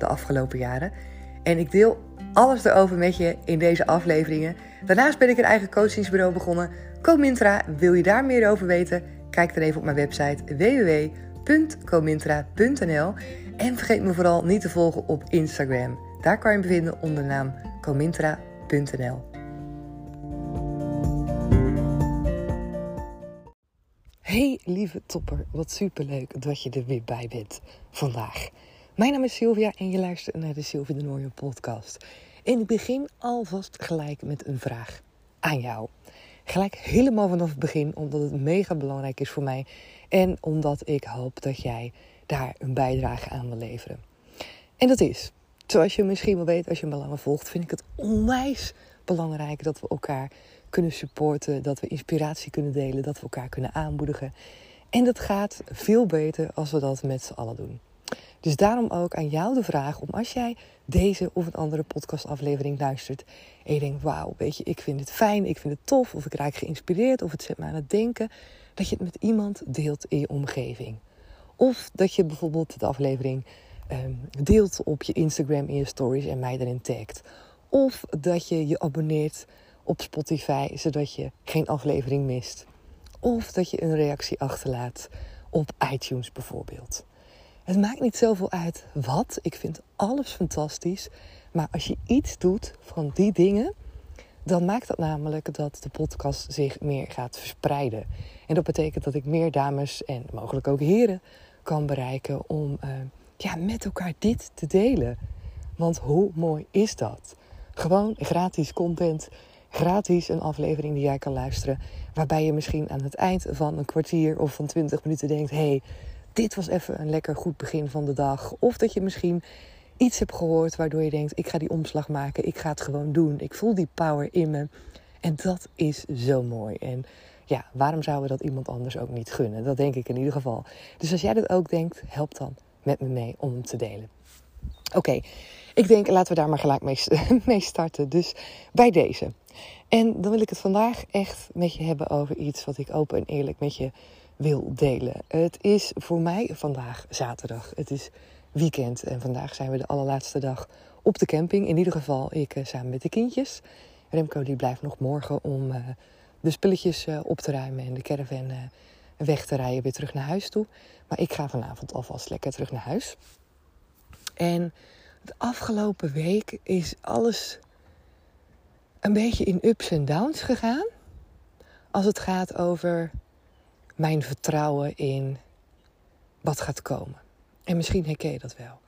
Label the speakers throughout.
Speaker 1: de afgelopen jaren. En ik deel alles erover met je in deze afleveringen. Daarnaast ben ik een eigen coachingsbureau begonnen. Comintra, wil je daar meer over weten? Kijk dan even op mijn website www.comintra.nl. En vergeet me vooral niet te volgen op Instagram. Daar kan je me vinden onder de naam comintra.nl. Hey lieve topper, wat superleuk dat je er weer bij bent vandaag. Mijn naam is Sylvia en je luistert naar de Sylvia de Nooijen podcast. En ik begin alvast gelijk met een vraag aan jou. Gelijk helemaal vanaf het begin, omdat het mega belangrijk is voor mij. En omdat ik hoop dat jij daar een bijdrage aan wil leveren. En dat is, zoals je misschien wel weet als je me langer volgt, vind ik het onwijs belangrijk dat we elkaar kunnen supporten, dat we inspiratie kunnen delen, dat we elkaar kunnen aanmoedigen. En dat gaat veel beter als we dat met z'n allen doen. Dus daarom ook aan jou de vraag om als jij deze of een andere podcastaflevering luistert en je denkt, wauw, weet je, ik vind het fijn, ik vind het tof, of ik raak geïnspireerd, of het zet me aan het denken, dat je het met iemand deelt in je omgeving. Of dat je bijvoorbeeld de aflevering um, deelt op je Instagram in je stories en mij erin tagt. Of dat je je abonneert op Spotify, zodat je geen aflevering mist. Of dat je een reactie achterlaat op iTunes bijvoorbeeld. Het maakt niet zoveel uit wat. Ik vind alles fantastisch. Maar als je iets doet van die dingen, dan maakt dat namelijk dat de podcast zich meer gaat verspreiden. En dat betekent dat ik meer dames en mogelijk ook heren kan bereiken om uh, ja, met elkaar dit te delen. Want hoe mooi is dat? Gewoon gratis content, gratis een aflevering die jij kan luisteren. Waarbij je misschien aan het eind van een kwartier of van twintig minuten denkt: hey, dit was even een lekker goed begin van de dag. Of dat je misschien iets hebt gehoord waardoor je denkt: ik ga die omslag maken, ik ga het gewoon doen. Ik voel die power in me. En dat is zo mooi. En ja, waarom zouden we dat iemand anders ook niet gunnen? Dat denk ik in ieder geval. Dus als jij dat ook denkt, help dan met me mee om hem te delen. Oké, ik denk laten we daar maar gelijk mee, mee starten. Dus bij deze. En dan wil ik het vandaag echt met je hebben over iets wat ik open en eerlijk met je wil delen. Het is voor mij vandaag zaterdag. Het is weekend en vandaag zijn we de allerlaatste dag op de camping. In ieder geval ik uh, samen met de kindjes. Remco die blijft nog morgen om uh, de spulletjes uh, op te ruimen en de caravan weg te rijden weer terug naar huis toe. Maar ik ga vanavond alvast lekker terug naar huis. En de afgelopen week is alles een beetje in ups en downs gegaan. Als het gaat over mijn vertrouwen in wat gaat komen. En misschien herken je dat wel.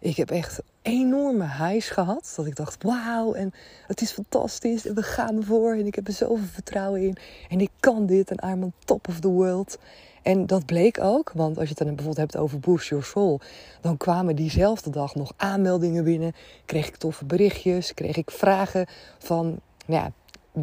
Speaker 1: Ik heb echt enorme highs gehad. Dat ik dacht, wauw, en het is fantastisch. En we gaan ervoor. En ik heb er zoveel vertrouwen in. En ik kan dit. En I'm on top of the world. En dat bleek ook. Want als je het dan bijvoorbeeld hebt over Boost Your Soul. Dan kwamen diezelfde dag nog aanmeldingen binnen. Kreeg ik toffe berichtjes. Kreeg ik vragen van ja,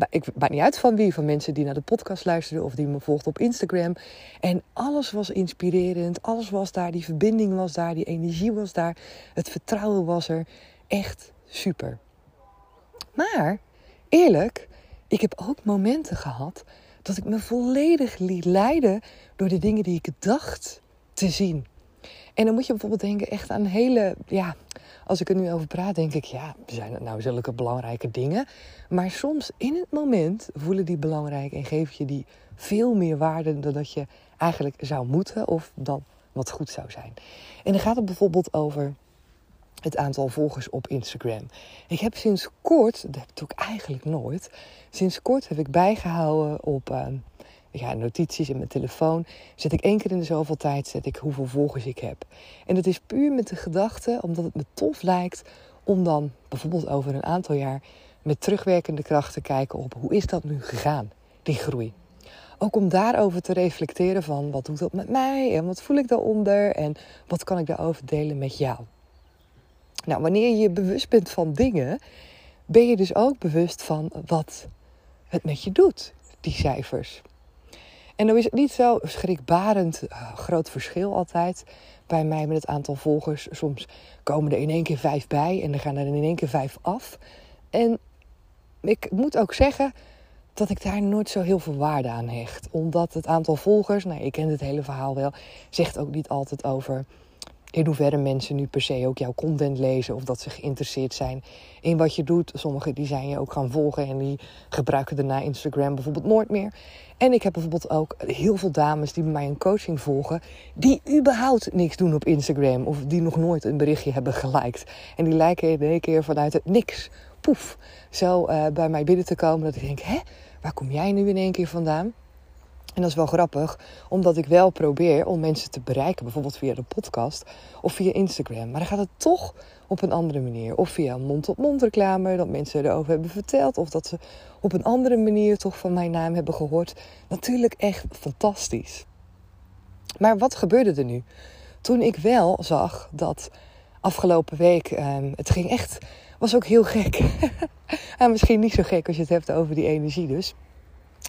Speaker 1: ik maak niet uit van wie, van mensen die naar de podcast luisteren of die me volgt op Instagram. En alles was inspirerend, alles was daar, die verbinding was daar, die energie was daar, het vertrouwen was er. Echt super. Maar eerlijk, ik heb ook momenten gehad dat ik me volledig liet leiden door de dingen die ik dacht te zien. En dan moet je bijvoorbeeld denken echt aan hele, ja, als ik er nu over praat, denk ik, ja, zijn het nou zulke belangrijke dingen? Maar soms in het moment voelen die belangrijk en geef je die veel meer waarde dan dat je eigenlijk zou moeten of dan wat goed zou zijn. En dan gaat het bijvoorbeeld over het aantal volgers op Instagram. Ik heb sinds kort, dat heb ik eigenlijk nooit, sinds kort heb ik bijgehouden op uh, ja, notities in mijn telefoon. Zet ik één keer in de zoveel tijd zet ik hoeveel volgers ik heb. En dat is puur met de gedachte, omdat het me tof lijkt om dan bijvoorbeeld over een aantal jaar met terugwerkende kracht te kijken op hoe is dat nu gegaan, die groei. Ook om daarover te reflecteren van wat doet dat met mij en wat voel ik daaronder en wat kan ik daarover delen met jou. Nou, wanneer je je bewust bent van dingen, ben je dus ook bewust van wat het met je doet, die cijfers. En dan is niet zo schrikbarend uh, groot verschil altijd bij mij met het aantal volgers. Soms komen er in één keer vijf bij en dan gaan er in één keer vijf af. En ik moet ook zeggen dat ik daar nooit zo heel veel waarde aan hecht. Omdat het aantal volgers, nou, ik ken het hele verhaal wel, zegt ook niet altijd over in hoeverre mensen nu per se ook jouw content lezen of dat ze geïnteresseerd zijn in wat je doet. Sommigen die zijn je ook gaan volgen en die gebruiken daarna Instagram bijvoorbeeld nooit meer. En ik heb bijvoorbeeld ook heel veel dames die bij mij een coaching volgen, die überhaupt niks doen op Instagram of die nog nooit een berichtje hebben geliked. En die lijken in één keer vanuit het niks, poef, zo uh, bij mij binnen te komen dat ik denk, hè, waar kom jij nu in één keer vandaan? En dat is wel grappig, omdat ik wel probeer om mensen te bereiken, bijvoorbeeld via de podcast of via Instagram. Maar dan gaat het toch op een andere manier. Of via mond-op-mond reclame, dat mensen erover hebben verteld. Of dat ze op een andere manier toch van mijn naam hebben gehoord. Natuurlijk echt fantastisch. Maar wat gebeurde er nu? Toen ik wel zag dat afgelopen week, um, het ging echt, was ook heel gek. en misschien niet zo gek als je het hebt over die energie dus.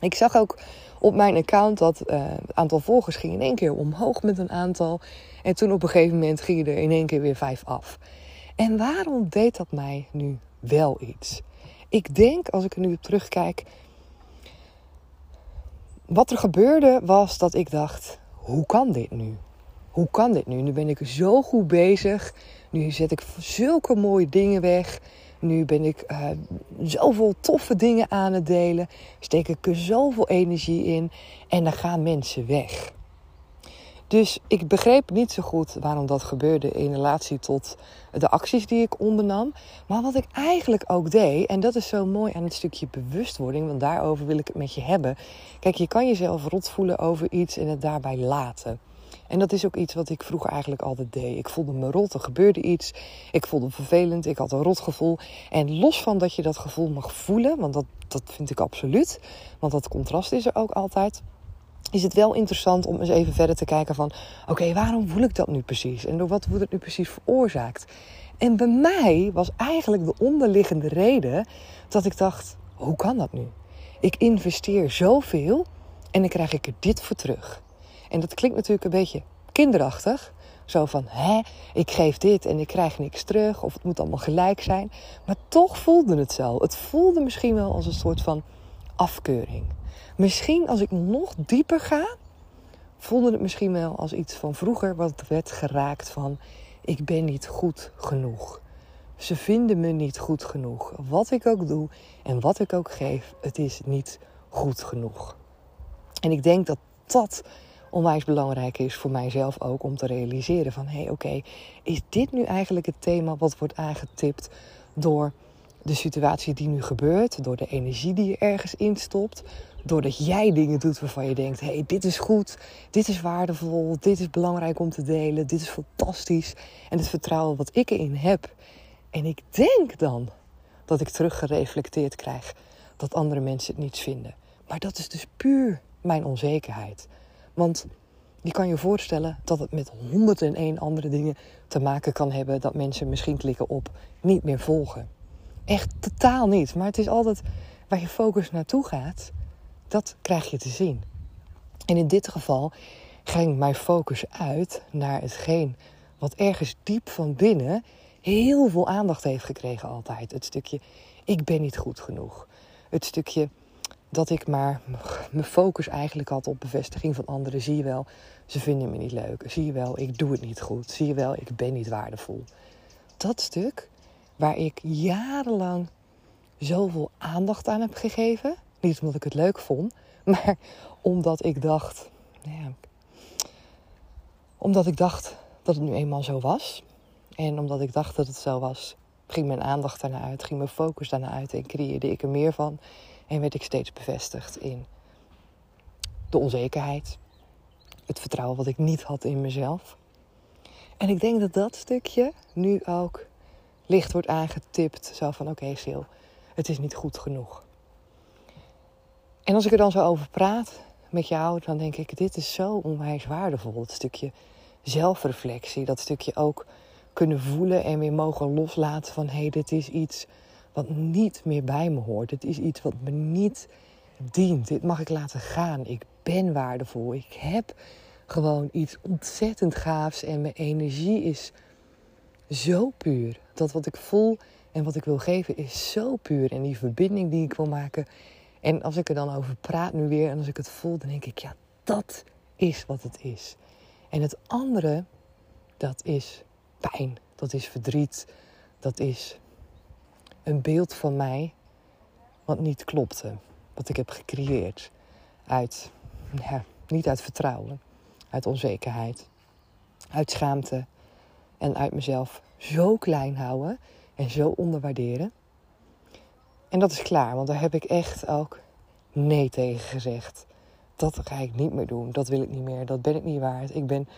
Speaker 1: Ik zag ook op mijn account dat uh, het aantal volgers ging in één keer omhoog met een aantal. En toen op een gegeven moment gingen er in één keer weer vijf af. En waarom deed dat mij nu wel iets? Ik denk, als ik er nu op terugkijk, wat er gebeurde was dat ik dacht: hoe kan dit nu? Hoe kan dit nu? Nu ben ik zo goed bezig. Nu zet ik zulke mooie dingen weg. Nu ben ik uh, zoveel toffe dingen aan het delen. Steek ik er zoveel energie in. En dan gaan mensen weg. Dus ik begreep niet zo goed waarom dat gebeurde in relatie tot de acties die ik ondernam. Maar wat ik eigenlijk ook deed, en dat is zo mooi aan het stukje bewustwording, want daarover wil ik het met je hebben. Kijk, je kan jezelf rot voelen over iets en het daarbij laten. En dat is ook iets wat ik vroeger eigenlijk altijd deed. Ik voelde me rot, er gebeurde iets. Ik voelde me vervelend, ik had een rotgevoel. En los van dat je dat gevoel mag voelen, want dat, dat vind ik absoluut. Want dat contrast is er ook altijd is het wel interessant om eens even verder te kijken van... oké, waarom voel ik dat nu precies? En door wat wordt het nu precies veroorzaakt? En bij mij was eigenlijk de onderliggende reden dat ik dacht... hoe kan dat nu? Ik investeer zoveel en dan krijg ik er dit voor terug. En dat klinkt natuurlijk een beetje kinderachtig. Zo van, hè, ik geef dit en ik krijg niks terug. Of het moet allemaal gelijk zijn. Maar toch voelde het zo. Het voelde misschien wel als een soort van afkeuring. Misschien als ik nog dieper ga, voelde het misschien wel als iets van vroeger wat werd geraakt van ik ben niet goed genoeg. Ze vinden me niet goed genoeg. Wat ik ook doe en wat ik ook geef, het is niet goed genoeg. En ik denk dat dat onwijs belangrijk is voor mijzelf ook om te realiseren van hé hey, oké, is dit nu eigenlijk het thema wat wordt aangetipt door de situatie die nu gebeurt, door de energie die je ergens instopt, doordat jij dingen doet waarvan je denkt: hé, hey, dit is goed, dit is waardevol, dit is belangrijk om te delen, dit is fantastisch. En het vertrouwen wat ik erin heb. En ik denk dan dat ik teruggereflecteerd krijg dat andere mensen het niets vinden. Maar dat is dus puur mijn onzekerheid. Want je kan je voorstellen dat het met 101 andere dingen te maken kan hebben dat mensen misschien klikken op niet meer volgen. Echt totaal niet. Maar het is altijd waar je focus naartoe gaat, dat krijg je te zien. En in dit geval ging mijn focus uit naar hetgeen wat ergens diep van binnen heel veel aandacht heeft gekregen altijd. Het stukje ik ben niet goed genoeg. Het stukje dat ik maar mijn focus eigenlijk had op bevestiging van anderen. Zie je wel, ze vinden me niet leuk. Zie je wel, ik doe het niet goed. Zie je wel, ik ben niet waardevol. Dat stuk waar ik jarenlang zoveel aandacht aan heb gegeven. Niet omdat ik het leuk vond, maar omdat ik dacht. Nou ja, omdat ik dacht dat het nu eenmaal zo was. En omdat ik dacht dat het zo was, ging mijn aandacht daarna uit, ging mijn focus daarna uit en creëerde ik er meer van. En werd ik steeds bevestigd in de onzekerheid, het vertrouwen wat ik niet had in mezelf. En ik denk dat dat stukje nu ook licht wordt aangetipt. Zo van oké okay, Sil, het is niet goed genoeg. En als ik er dan zo over praat met jou, dan denk ik, dit is zo onwijs waardevol. Dat stukje zelfreflectie, dat stukje ook kunnen voelen en weer mogen loslaten van hé, hey, dit is iets wat niet meer bij me hoort. Dit is iets wat me niet dient. Dit mag ik laten gaan. Ik ben waardevol. Ik heb gewoon iets ontzettend gaafs en mijn energie is zo puur. Dat wat ik voel en wat ik wil geven is zo puur. En die verbinding die ik wil maken. En als ik er dan over praat nu weer en als ik het voel, dan denk ik, ja, dat is wat het is. En het andere, dat is pijn, dat is verdriet, dat is een beeld van mij wat niet klopte. Wat ik heb gecreëerd uit, ja, niet uit vertrouwen, uit onzekerheid, uit schaamte en uit mezelf zo klein houden en zo onderwaarderen. En dat is klaar, want daar heb ik echt ook nee tegen gezegd. Dat ga ik niet meer doen, dat wil ik niet meer, dat ben ik niet waard. Ik ben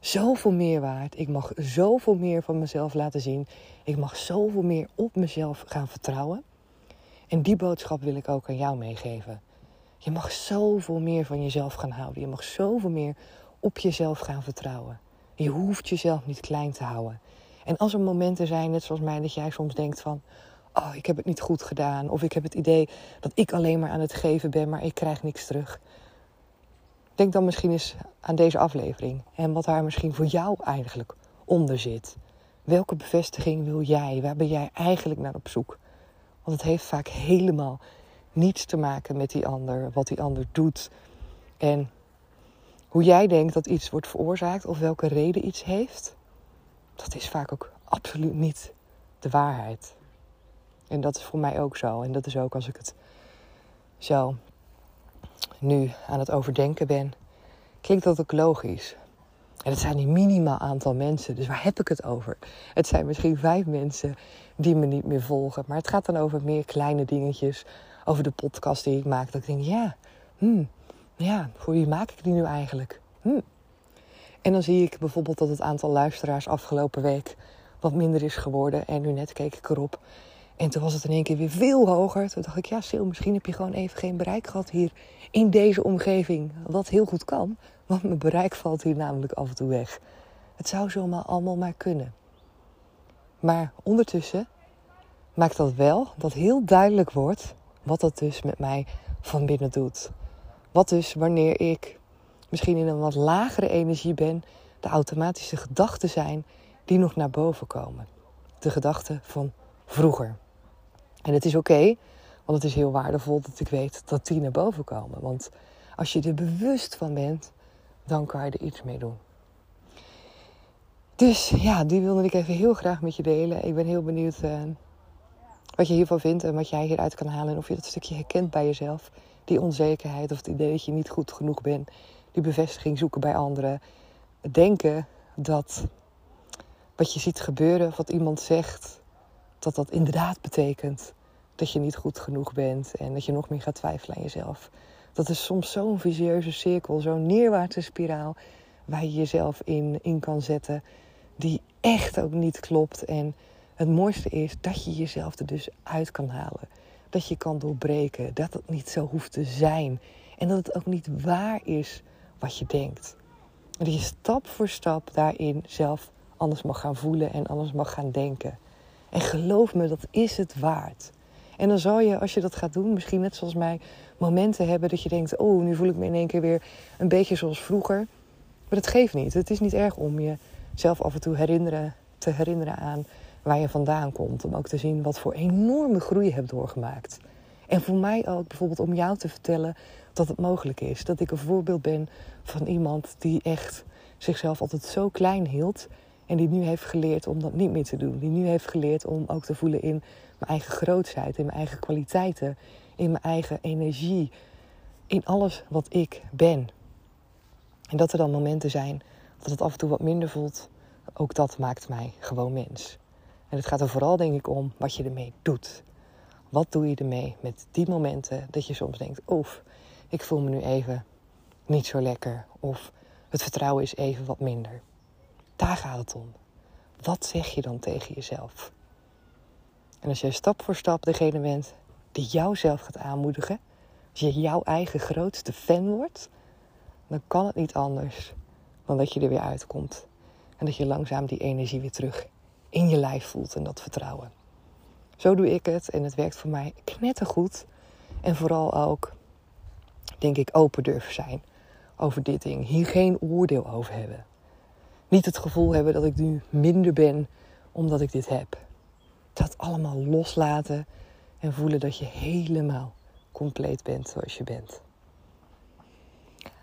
Speaker 1: zoveel meer waard. Ik mag zoveel meer van mezelf laten zien. Ik mag zoveel meer op mezelf gaan vertrouwen. En die boodschap wil ik ook aan jou meegeven. Je mag zoveel meer van jezelf gaan houden. Je mag zoveel meer op jezelf gaan vertrouwen. Je hoeft jezelf niet klein te houden. En als er momenten zijn, net zoals mij, dat jij soms denkt van... Oh, ik heb het niet goed gedaan. Of ik heb het idee dat ik alleen maar aan het geven ben, maar ik krijg niks terug. Denk dan misschien eens aan deze aflevering en wat daar misschien voor jou eigenlijk onder zit. Welke bevestiging wil jij? Waar ben jij eigenlijk naar op zoek? Want het heeft vaak helemaal niets te maken met die ander, wat die ander doet. En hoe jij denkt dat iets wordt veroorzaakt of welke reden iets heeft, dat is vaak ook absoluut niet de waarheid. En dat is voor mij ook zo. En dat is ook als ik het zo nu aan het overdenken ben, klinkt dat ook logisch. En het zijn een minimaal aantal mensen, dus waar heb ik het over? Het zijn misschien vijf mensen die me niet meer volgen. Maar het gaat dan over meer kleine dingetjes. Over de podcast die ik maak. Dat ik denk, ja, hmm, ja voor wie maak ik die nu eigenlijk? Hmm. En dan zie ik bijvoorbeeld dat het aantal luisteraars afgelopen week wat minder is geworden. En nu net keek ik erop. En toen was het in één keer weer veel hoger. Toen dacht ik, ja, Sil, misschien heb je gewoon even geen bereik gehad hier in deze omgeving. Wat heel goed kan, want mijn bereik valt hier namelijk af en toe weg. Het zou zomaar allemaal maar kunnen. Maar ondertussen maakt dat wel dat heel duidelijk wordt wat dat dus met mij van binnen doet. Wat dus wanneer ik misschien in een wat lagere energie ben, de automatische gedachten zijn die nog naar boven komen. De gedachten van vroeger. En het is oké, want het is heel waardevol dat ik weet dat die naar boven komen. Want als je er bewust van bent, dan kan je er iets mee doen. Dus ja, die wilde ik even heel graag met je delen. Ik ben heel benieuwd uh, wat je hiervan vindt en wat jij hieruit kan halen. En of je dat stukje herkent bij jezelf. Die onzekerheid of het idee dat je niet goed genoeg bent. Die bevestiging zoeken bij anderen. Denken dat wat je ziet gebeuren, wat iemand zegt, dat dat inderdaad betekent dat je niet goed genoeg bent en dat je nog meer gaat twijfelen aan jezelf. Dat is soms zo'n visieuze cirkel, zo'n neerwaartse spiraal waar je jezelf in, in kan zetten, die echt ook niet klopt. En het mooiste is dat je jezelf er dus uit kan halen. Dat je kan doorbreken, dat het niet zo hoeft te zijn. En dat het ook niet waar is wat je denkt. En dat je stap voor stap daarin zelf anders mag gaan voelen en anders mag gaan denken. En geloof me, dat is het waard. En dan zal je, als je dat gaat doen, misschien net zoals mij, momenten hebben dat je denkt: oh, nu voel ik me in één keer weer een beetje zoals vroeger. Maar dat geeft niet. Het is niet erg om jezelf af en toe herinneren, te herinneren aan waar je vandaan komt. Om ook te zien wat voor enorme groei je hebt doorgemaakt. En voor mij ook bijvoorbeeld om jou te vertellen dat het mogelijk is. Dat ik een voorbeeld ben van iemand die echt zichzelf altijd zo klein hield. En die nu heeft geleerd om dat niet meer te doen. Die nu heeft geleerd om ook te voelen in mijn eigen grootheid, in mijn eigen kwaliteiten, in mijn eigen energie, in alles wat ik ben. En dat er dan momenten zijn dat het af en toe wat minder voelt, ook dat maakt mij gewoon mens. En het gaat er vooral denk ik om wat je ermee doet. Wat doe je ermee met die momenten dat je soms denkt, oef, ik voel me nu even niet zo lekker. Of het vertrouwen is even wat minder. Daar gaat het om. Wat zeg je dan tegen jezelf? En als jij stap voor stap degene bent die jouzelf gaat aanmoedigen, als je jouw eigen grootste fan wordt, dan kan het niet anders dan dat je er weer uitkomt. En dat je langzaam die energie weer terug in je lijf voelt en dat vertrouwen. Zo doe ik het en het werkt voor mij knettergoed. En vooral ook, denk ik, open durven zijn over dit ding. Hier geen oordeel over hebben. Niet het gevoel hebben dat ik nu minder ben omdat ik dit heb. Dat allemaal loslaten en voelen dat je helemaal compleet bent zoals je bent.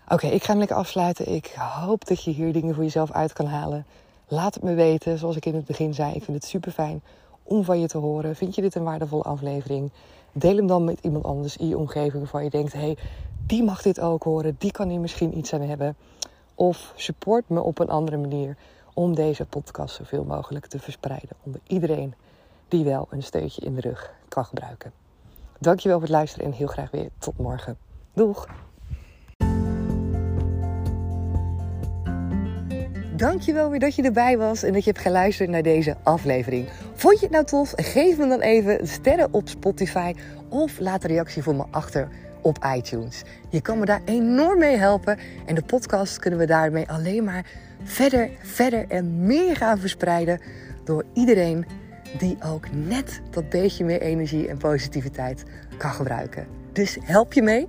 Speaker 1: Oké, ik ga hem lekker afsluiten. Ik hoop dat je hier dingen voor jezelf uit kan halen. Laat het me weten. Zoals ik in het begin zei, ik vind het super fijn om van je te horen. Vind je dit een waardevolle aflevering? Deel hem dan met iemand anders in je omgeving waarvan je denkt: hé, hey, die mag dit ook horen, die kan hier misschien iets aan hebben. Of support me op een andere manier om deze podcast zoveel mogelijk te verspreiden onder iedereen die wel een steuntje in de rug kan gebruiken. Dankjewel voor het luisteren en heel graag weer tot morgen. Doeg! Dankjewel weer dat je erbij was en dat je hebt geluisterd naar deze aflevering. Vond je het nou tof? Geef me dan even sterren op Spotify of laat een reactie voor me achter op iTunes. Je kan me daar enorm mee helpen en de podcast kunnen we daarmee alleen maar verder, verder en meer gaan verspreiden door iedereen die ook net dat beetje meer energie en positiviteit kan gebruiken. Dus help je mee?